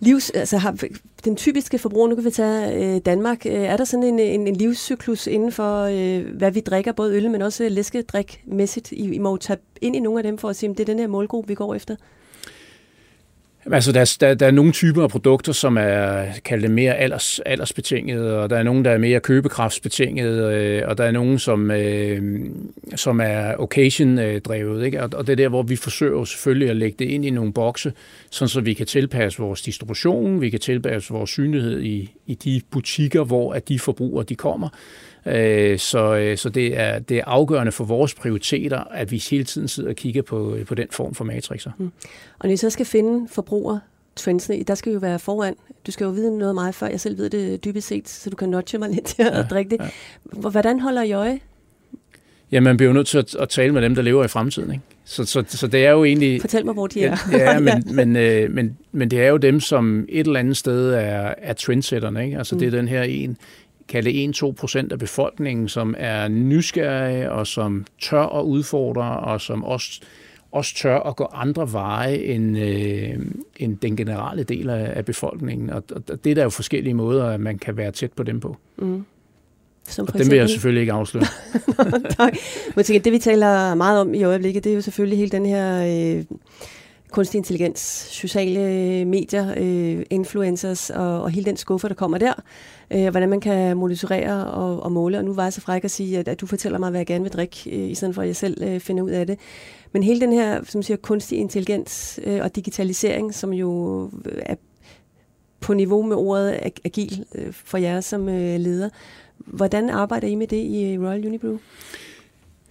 Speaker 2: livs, altså har, den typiske forbruger, nu kan vi tage øh, Danmark, øh, er der sådan en, en, en livscyklus inden for, øh, hvad vi drikker, både øl, men også læskedrik-mæssigt? I, I må tage ind i nogle af dem for at sige, at det er den her målgruppe, vi går efter.
Speaker 3: Altså, der, der, der er nogle typer af produkter, som er kaldt mere alders, aldersbetinget, og der er nogle, der er mere købekraftsbetinget, øh, og der er nogle, som, øh, som er occasion-drevet. Ikke? Og, og det er der, hvor vi forsøger selvfølgelig at lægge det ind i nogle bokse, sådan så vi kan tilpasse vores distribution, vi kan tilpasse vores synlighed i, i de butikker, hvor at de forbrugere de kommer. Øh, så, øh, så det, er, det er afgørende for vores prioriteter, at vi hele tiden sidder og kigger på, på den form for matrixer. Mm.
Speaker 2: Og når I så skal finde forbruger trendsene, der skal jo være foran. Du skal jo vide noget meget før jeg selv ved det dybest set, så du kan notche mig lidt til at ja, drikke det. Ja. Hvordan holder I øje?
Speaker 3: Ja, man bliver jo nødt til at, at tale med dem, der lever i fremtiden. Ikke? Så, så, så det er jo egentlig...
Speaker 2: Fortæl mig, hvor de er.
Speaker 3: ja, men, men, øh, men, men det er jo dem, som et eller andet sted er, er trendsetterne. Ikke? Altså mm. det er den her en, kalde 1-2 procent af befolkningen, som er nysgerrige og som tør at udfordre og som også, også tør at gå andre veje end, øh, end den generelle del af, af befolkningen. Og, og det er der jo forskellige måder, at man kan være tæt på dem på. Mm. Som og dem vil jeg selvfølgelig ikke afsløre.
Speaker 2: tak. Men det vi taler meget om i øjeblikket, det er jo selvfølgelig hele den her... Øh, kunstig intelligens, sociale medier, øh, influencers og, og hele den skuffe, der kommer der. Øh, hvordan man kan monitorere og, og måle. Og nu var jeg så fræk at sige, at, at du fortæller mig, hvad jeg gerne vil drikke, øh, i stedet for at jeg selv øh, finder ud af det. Men hele den her, som siger, kunstig intelligens øh, og digitalisering, som jo øh, er på niveau med ordet agil øh, for jer som øh, leder. Hvordan arbejder I med det i øh, Royal Unibrew?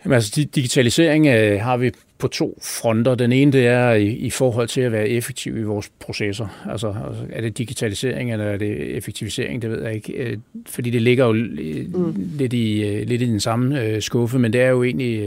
Speaker 3: Jamen, altså, digitalisering øh, har vi på to fronter. Den ene det er i, i forhold til at være effektiv i vores processer. Altså, altså er det digitalisering eller er det effektivisering, det ved jeg ikke. Øh, fordi det ligger jo mm. lidt, i, øh, lidt i den samme øh, skuffe, men det er jo egentlig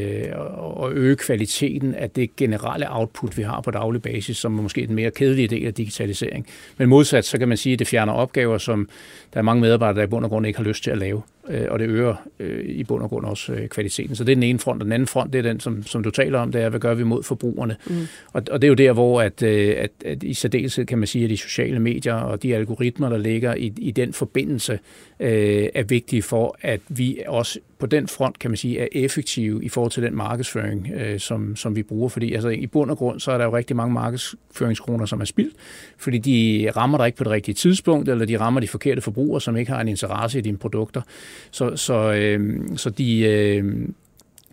Speaker 3: at øge kvaliteten af det generelle output, vi har på daglig basis, som er måske den mere kedelige del af digitalisering. Men modsat, så kan man sige, at det fjerner opgaver, som der er mange medarbejdere, der i bund og grund ikke har lyst til at lave og det øger i bund og grund også kvaliteten. Så det er den ene front, og den anden front, det er den, som, som du taler om, det er, hvad gør vi mod forbrugerne? Mm. Og, og det er jo der, hvor at, øh, at, at i særdeleshed kan man sige, at de sociale medier og de algoritmer, der ligger i, i den forbindelse, øh, er vigtige for, at vi også på den front, kan man sige, er effektive i forhold til den markedsføring, øh, som, som vi bruger. Fordi altså, i bund og grund, så er der jo rigtig mange markedsføringskroner, som er spildt, fordi de rammer dig ikke på det rigtige tidspunkt, eller de rammer de forkerte forbrugere, som ikke har en interesse i dine produkter. Så, så, øh, så de, øh, jeg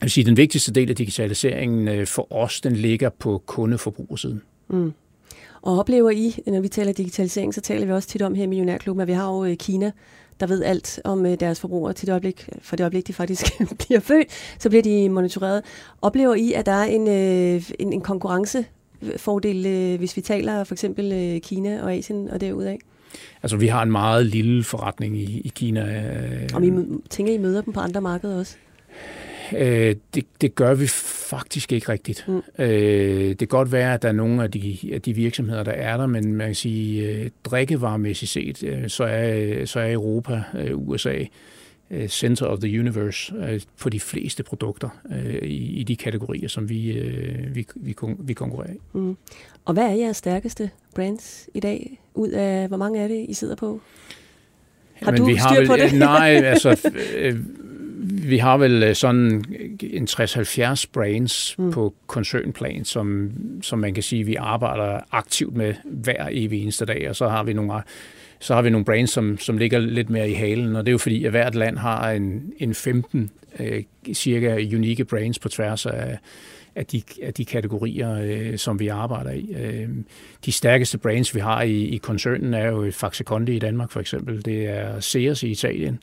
Speaker 3: vil sige, den vigtigste del af digitaliseringen øh, for os, den ligger på kundeforbrugersiden. Mm.
Speaker 2: Og oplever I, når vi taler digitalisering, så taler vi også tit om her i Millionærklubben, at vi har jo øh, Kina, der ved alt om øh, deres forbrugere til det øjeblik, for det øjeblik, de faktisk bliver født, så bliver de monitoreret. Oplever I, at der er en, en, en konkurrencefordel, hvis vi taler for eksempel Kina og Asien og derudaf?
Speaker 3: Altså, vi har en meget lille forretning i, i Kina.
Speaker 2: Øh. Og I tænker, I møder dem på andre markeder også?
Speaker 3: Øh, det, det gør vi faktisk ikke rigtigt. Mm. Øh, det kan godt være, at der er nogle af de, af de virksomheder, der er der, men man kan sige, øh, drikkevaremæssigt set, øh, så, er, så er Europa, øh, USA, øh, center of the universe øh, for de fleste produkter øh, i, i de kategorier, som vi, øh, vi, vi, vi konkurrerer i. Mm.
Speaker 2: Og hvad er jeres stærkeste brands i dag? Ud af, hvor mange er det, I sidder på? Har Jamen, du vi har styr vel, på det?
Speaker 3: Nej, altså, øh, vi har vel øh, sådan en 60-70 brands mm. på koncernplan, som, som man kan sige, vi arbejder aktivt med hver evig eneste dag, og så har vi nogle så har vi nogle brands, som, som ligger lidt mere i halen, og det er jo fordi, at hvert land har en, en 15 øh, cirka unikke brands på tværs af, af de, af de kategorier, øh, som vi arbejder i. Øh, de stærkeste brands, vi har i, i koncernen, er jo Faxe Kondi i Danmark for eksempel. Det er Sears i Italien.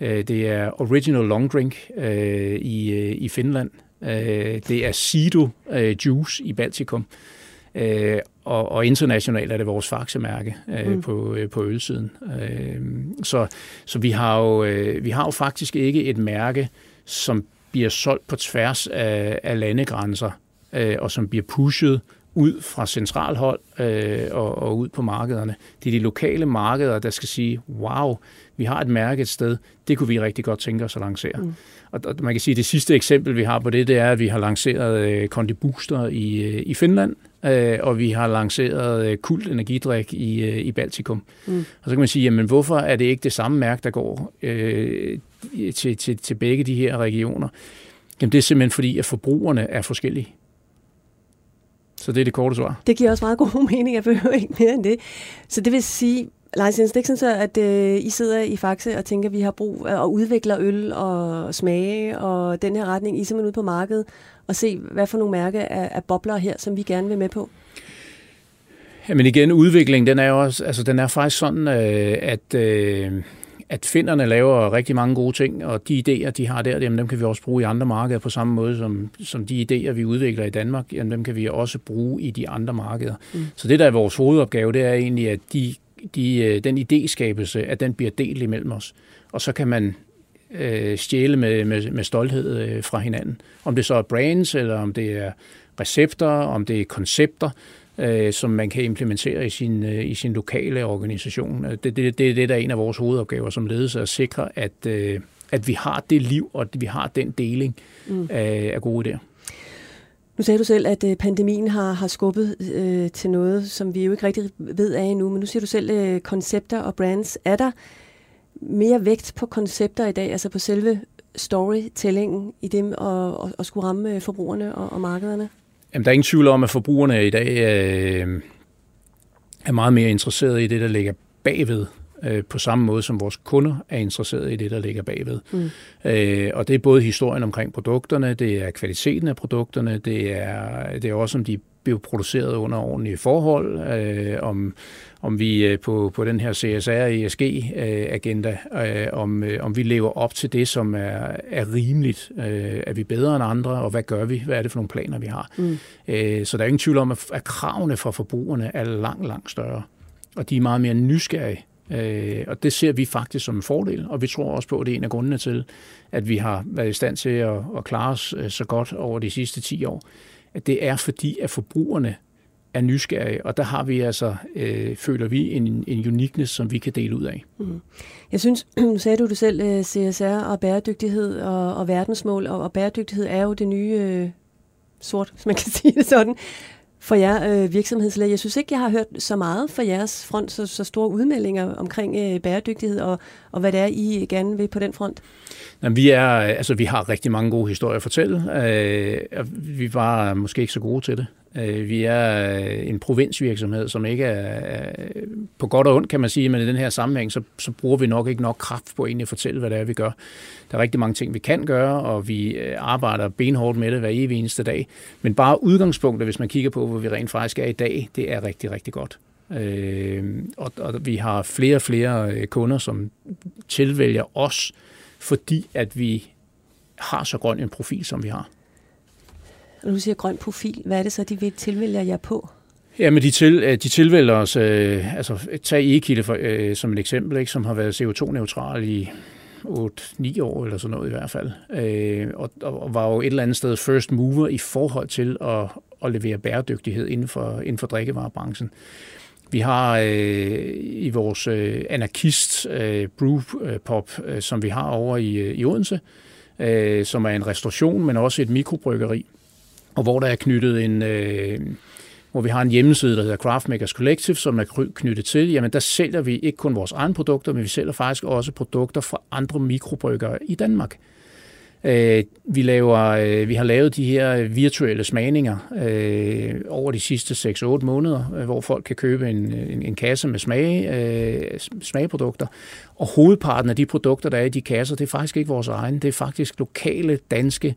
Speaker 3: Øh, det er Original Long Drink øh, i, øh, i Finland. Øh, det er Sido øh, Juice i Baltikum. Øh, og, og internationalt er det vores faxemærke øh, mm. på, øh, på ølsiden. Øh, så så vi, har jo, øh, vi har jo faktisk ikke et mærke, som bliver solgt på tværs af, af landegrænser, øh, og som bliver pushet ud fra centralhold øh, og, og ud på markederne. Det er de lokale markeder, der skal sige, wow, vi har et mærke et sted, det kunne vi rigtig godt tænke os at lancere. Mm. Og, og man kan sige, at det sidste eksempel, vi har på det, det er, at vi har lanceret øh, Kondi Booster i, øh, i Finland, øh, og vi har lanceret øh, Kult Energidrik i, øh, i Baltikum. Mm. Og så kan man sige, jamen hvorfor er det ikke det samme mærke, der går øh, til, til, til begge de her regioner? Jamen det er simpelthen fordi, at forbrugerne er forskellige. Så det er det korte svar.
Speaker 2: Det giver også meget god mening, jeg behøver ikke mere end det. Så det vil sige, Lars Jens, sådan så, at øh, I sidder i Faxe og tænker, at vi har brug af at udvikle øl og smage og den her retning. I er simpelthen ude på markedet og se, hvad for nogle mærke af, af bobler her, som vi gerne vil med på.
Speaker 3: Jamen igen, udviklingen, den er jo også, altså den er faktisk sådan, øh, at, øh, at finderne laver rigtig mange gode ting, og de idéer, de har der, jamen, dem kan vi også bruge i andre markeder på samme måde, som, som de idéer, vi udvikler i Danmark, jamen, dem kan vi også bruge i de andre markeder. Mm. Så det, der er vores hovedopgave, det er egentlig, at de de, øh, den idéskabelse, at den bliver delt imellem os. Og så kan man øh, stjæle med, med, med stolthed øh, fra hinanden. Om det så er brands, eller om det er recepter, om det er koncepter, øh, som man kan implementere i sin, øh, i sin lokale organisation. Det, det, det, det er der en af vores hovedopgaver som ledelse, at sikre, at, øh, at vi har det liv, og at vi har den deling mm. af, af gode idéer.
Speaker 2: Nu sagde du selv, at øh, pandemien har, har skubbet øh, til noget, som vi jo ikke rigtig ved af endnu, men nu siger du selv øh, koncepter og brands. Er der mere vægt på koncepter i dag, altså på selve storytellingen i dem og, og, og skulle ramme øh, forbrugerne og, og markederne?
Speaker 3: Jamen, der er ingen tvivl om, at forbrugerne i dag øh, er meget mere interesserede i det, der ligger bagved øh, på samme måde som vores kunder er interesserede i det, der ligger bagved. Mm. Øh, og det er både historien omkring produkterne, det er kvaliteten af produkterne, det er, det er også, om de bliver produceret under ordentlige forhold, øh, om, om vi øh, på, på den her CSR-ESG-agenda, øh, om, øh, om vi lever op til det, som er, er rimeligt. Er vi bedre end andre, og hvad gør vi? Hvad er det for nogle planer, vi har? Mm. Så der er ingen tvivl om, at, kravene for forbrugerne er langt, langt større. Og de er meget mere nysgerrige Øh, og det ser vi faktisk som en fordel, og vi tror også på, at det er en af grundene til, at vi har været i stand til at, at klare os så godt over de sidste 10 år. At det er fordi, at forbrugerne er nysgerrige, og der har vi altså, øh, føler vi, en, en uniqueness, som vi kan dele ud af. Mm.
Speaker 2: Jeg synes, nu sagde du det selv, øh, CSR og bæredygtighed og, og verdensmål, og, og bæredygtighed er jo det nye øh, sort, hvis man kan sige det sådan for jer øh, virksomhedslæger. Jeg synes ikke, jeg har hørt så meget fra jeres front, så, så store udmeldinger omkring øh, bæredygtighed og, og hvad det er, I gerne vil på den front.
Speaker 3: Jamen, vi, er, altså, vi har rigtig mange gode historier at fortælle. Øh, vi var måske ikke så gode til det. Øh, vi er øh, en provinsvirksomhed, som ikke er på godt og ondt, kan man sige, men i den her sammenhæng, så, så bruger vi nok ikke nok kraft på egentlig at fortælle, hvad det er, vi gør. Der er rigtig mange ting, vi kan gøre, og vi øh, arbejder benhårdt med det hver evig eneste dag. Men bare udgangspunktet, hvis man kigger på, hvor vi rent faktisk er i dag, det er rigtig, rigtig godt. Øh, og, og vi har flere og flere kunder, som tilvælger os, fordi at vi har så grøn en profil, som vi har.
Speaker 2: Når du siger grøn profil, hvad er det så, de vil tilvælge jer på?
Speaker 3: Ja, men de, til, øh, de tilvælger os, øh, altså tag Ekilde for, øh, som et eksempel, ikke, som har været CO2-neutral i 8-9 år eller sådan noget i hvert fald, øh, og, og var jo et eller andet sted first mover i forhold til at, at levere bæredygtighed inden for, inden for drikkevarebranchen. Vi har øh, i vores øh, anarkist øh, brewpop, øh, som vi har over i, øh, i Odense, øh, som er en restauration, men også et mikrobryggeri, og hvor der er knyttet en... Øh, hvor vi har en hjemmeside, der hedder Craftmakers Collective, som er knyttet til, jamen der sælger vi ikke kun vores egne produkter, men vi sælger faktisk også produkter fra andre mikrobryggere i Danmark. Øh, vi, laver, øh, vi har lavet de her virtuelle smagninger øh, over de sidste 6-8 måneder, øh, hvor folk kan købe en, en, en kasse med smag, øh, smagprodukter. Og hovedparten af de produkter, der er i de kasser, det er faktisk ikke vores egne. Det er faktisk lokale, danske,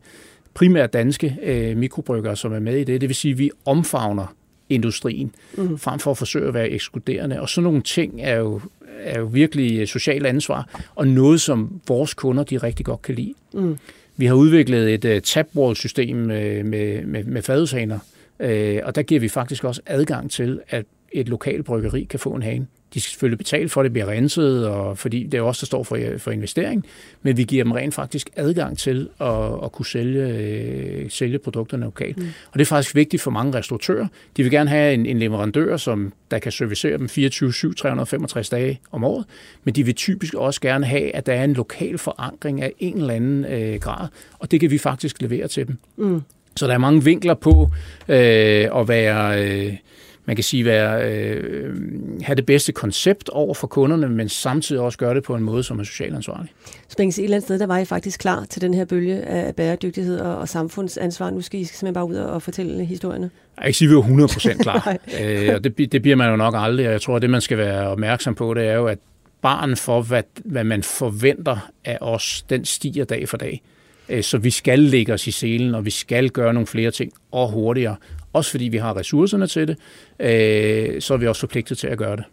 Speaker 3: primært danske øh, mikrobryggere, som er med i det. Det vil sige, at vi omfavner industrien, mm. frem for at forsøge at være ekskluderende. Og sådan nogle ting er jo, er jo virkelig socialt ansvar, og noget, som vores kunder de rigtig godt kan lide. Mm. Vi har udviklet et uh, øh, tap-wall-system med, med, med, med fadelshaner, uh, og der giver vi faktisk også adgang til, at et lokalt bryggeri kan få en hane. De skal selvfølgelig betale for, at det bliver renset, og fordi det er også der står for, for investering, men vi giver dem rent faktisk adgang til at, at kunne sælge, øh, sælge produkterne lokalt. Mm. Og det er faktisk vigtigt for mange restauratører. De vil gerne have en, en leverandør, som der kan servicere dem 24-7, 365 dage om året, men de vil typisk også gerne have, at der er en lokal forankring af en eller anden øh, grad, og det kan vi faktisk levere til dem. Mm. Så der er mange vinkler på øh, at være... Øh, man kan sige, være, øh, have det bedste koncept over for kunderne, men samtidig også gøre det på en måde, som er socialt ansvarlig.
Speaker 2: Så man kan sige, et eller andet sted, der var I faktisk klar til den her bølge af bæredygtighed og, og samfundsansvar. Nu skal I simpelthen bare ud og fortælle historierne.
Speaker 3: Jeg kan ikke sige, at vi er 100% klar, øh, og det, det bliver man jo nok aldrig, og jeg tror, at det, man skal være opmærksom på, det er jo, at barn for, hvad, hvad man forventer af os, den stiger dag for dag. Øh, så vi skal lægge os i selen, og vi skal gøre nogle flere ting, og hurtigere. Også fordi vi har ressourcerne til det, øh, så er vi også forpligtet til at gøre det.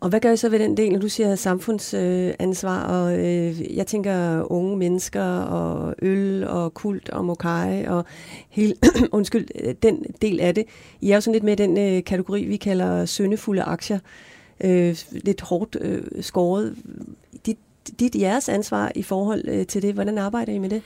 Speaker 2: Og hvad gør I så ved den del, når du siger samfundsansvar, og øh, jeg tænker unge mennesker, og øl, og kult, og mokai, og hele, undskyld, den del af det. I er jo sådan lidt med den øh, kategori, vi kalder søndefulde aktier. Øh, lidt hårdt øh, skåret. Dit, dit jeres ansvar i forhold øh, til det, hvordan arbejder I med det?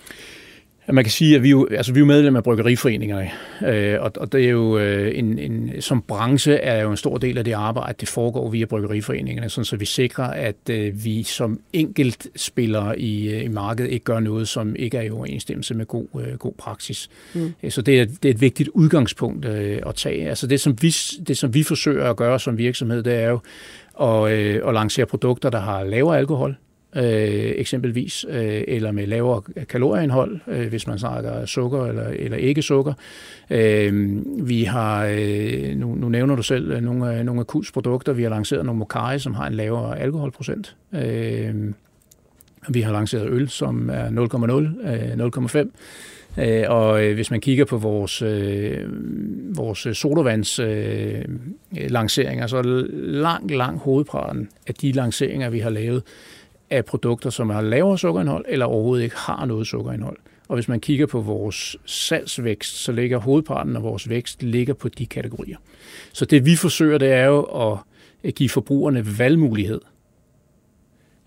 Speaker 3: Man kan sige, at vi er jo, altså vi er jo medlem af bryggeriforeningerne, øh, og, og det er jo øh, en, en, som branche er jo en stor del af det arbejde, det foregår via bryggeriforeningerne, sådan så vi sikrer, at øh, vi som enkelt spillere i, i markedet ikke gør noget, som ikke er i overensstemmelse med god, øh, god praksis. Mm. Så det er, det er et vigtigt udgangspunkt øh, at tage. Altså det som, vi, det, som vi forsøger at gøre som virksomhed, det er jo at, øh, at lancere produkter, der har lavere alkohol, øh, eksempelvis, øh, eller med lavere kalorieindhold, øh, hvis man snakker sukker eller, eller ikke sukker. Øh, vi har, øh, nu, nu nævner du selv øh, nogle af, nogle af KULs produkter, vi har lanceret nogle Mokai, som har en lavere alkoholprocent. Øh, vi har lanceret øl, som er 0,0, øh, 0,5. Øh, og øh, hvis man kigger på vores, øh, vores sodavands øh, lanceringer, så langt, langt hovedparten af de lanceringer, vi har lavet, af produkter, som har lavere sukkerindhold, eller overhovedet ikke har noget sukkerindhold. Og hvis man kigger på vores salgsvækst, så ligger hovedparten af vores vækst ligger på de kategorier. Så det vi forsøger, det er jo at give forbrugerne valgmulighed.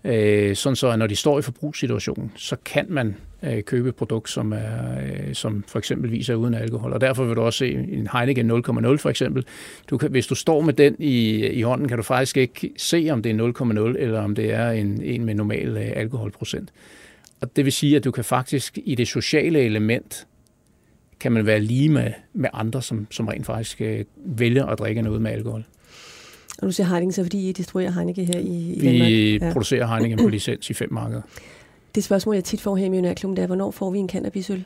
Speaker 3: Øh, sådan så, at når de står i forbrugssituationen, så kan man øh, købe et produkt, som, er, øh, som for eksempel viser uden alkohol. Og derfor vil du også se en Heineken 0,0 for eksempel. Du kan, hvis du står med den i, i hånden, kan du faktisk ikke se, om det er 0,0 eller om det er en, en med normal øh, alkoholprocent. Og det vil sige, at du kan faktisk i det sociale element, kan man være lige med, med andre, som, som rent faktisk øh, vælger at drikke noget med alkohol.
Speaker 2: Og du siger Heineken, så fordi I distribuerer Heineken her i, i
Speaker 3: Danmark? Vi ja. producerer Heineken på licens i fem markeder.
Speaker 2: Det spørgsmål, jeg tit får her i Millionærklubben, det er, hvornår får vi en cannabisøl?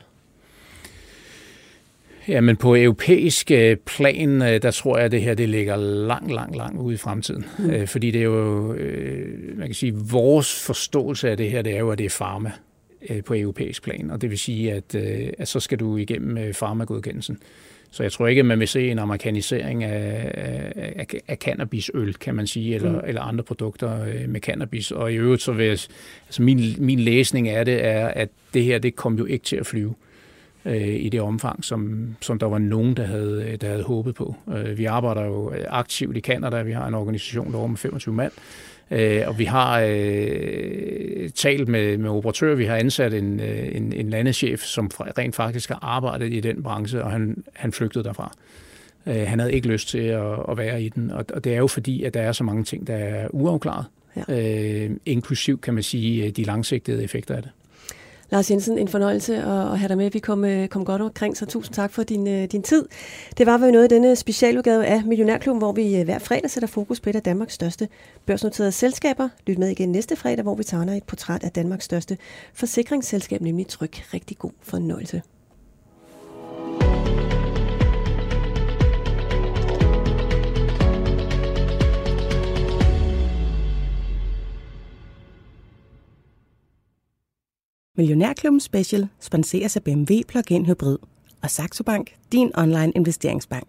Speaker 3: Jamen på europæisk øh, plan, øh, der tror jeg, at det her det ligger langt, langt, langt ude i fremtiden. Mm. Øh, fordi det er jo, man kan sige, vores forståelse af det her, det er jo, at det er farma på europæisk plan. Og det vil sige, at, at så skal du igennem farmagodkendelsen. Så jeg tror ikke, at man vil se en amerikanisering af, af, af cannabisøl, kan man sige, eller, mm. eller andre produkter øh, med cannabis. Og i øvrigt, så vil jeg, altså min, min læsning af det er, at det her, det kommer jo ikke til at flyve. øh, i det omfang, som, som der var nogen, der havde, der havde håbet på. Øh, vi arbejder jo aktivt i Kanada. Vi har en organisation derovre med 25 mand. Øh, og vi har øh, talt med, med operatører. Vi har ansat en, øh, en, en landeschef, som rent faktisk har arbejdet i den branche, og han, han flygtede derfra. Øh, han havde ikke lyst til at, at være i den, og, og det er jo fordi, at der er så mange ting, der er uafklaret. Ja. Øh, inklusiv, kan man sige, de langsigtede effekter af det.
Speaker 2: Lars Jensen, en fornøjelse at have dig med. Vi kom, øh, kom godt omkring, så tusind tak for din, øh, din tid. Det var vel noget af denne specialudgave af Millionærklubben, hvor vi øh, hver fredag sætter fokus på et af Danmarks største børsnoterede selskaber. Lyt med igen næste fredag, hvor vi tager et portræt af Danmarks største forsikringsselskab, nemlig Tryg. Rigtig god fornøjelse.
Speaker 1: Millionærklubben Special sponseres af BMW Plug-in Hybrid og Saxo Bank, din online investeringsbank.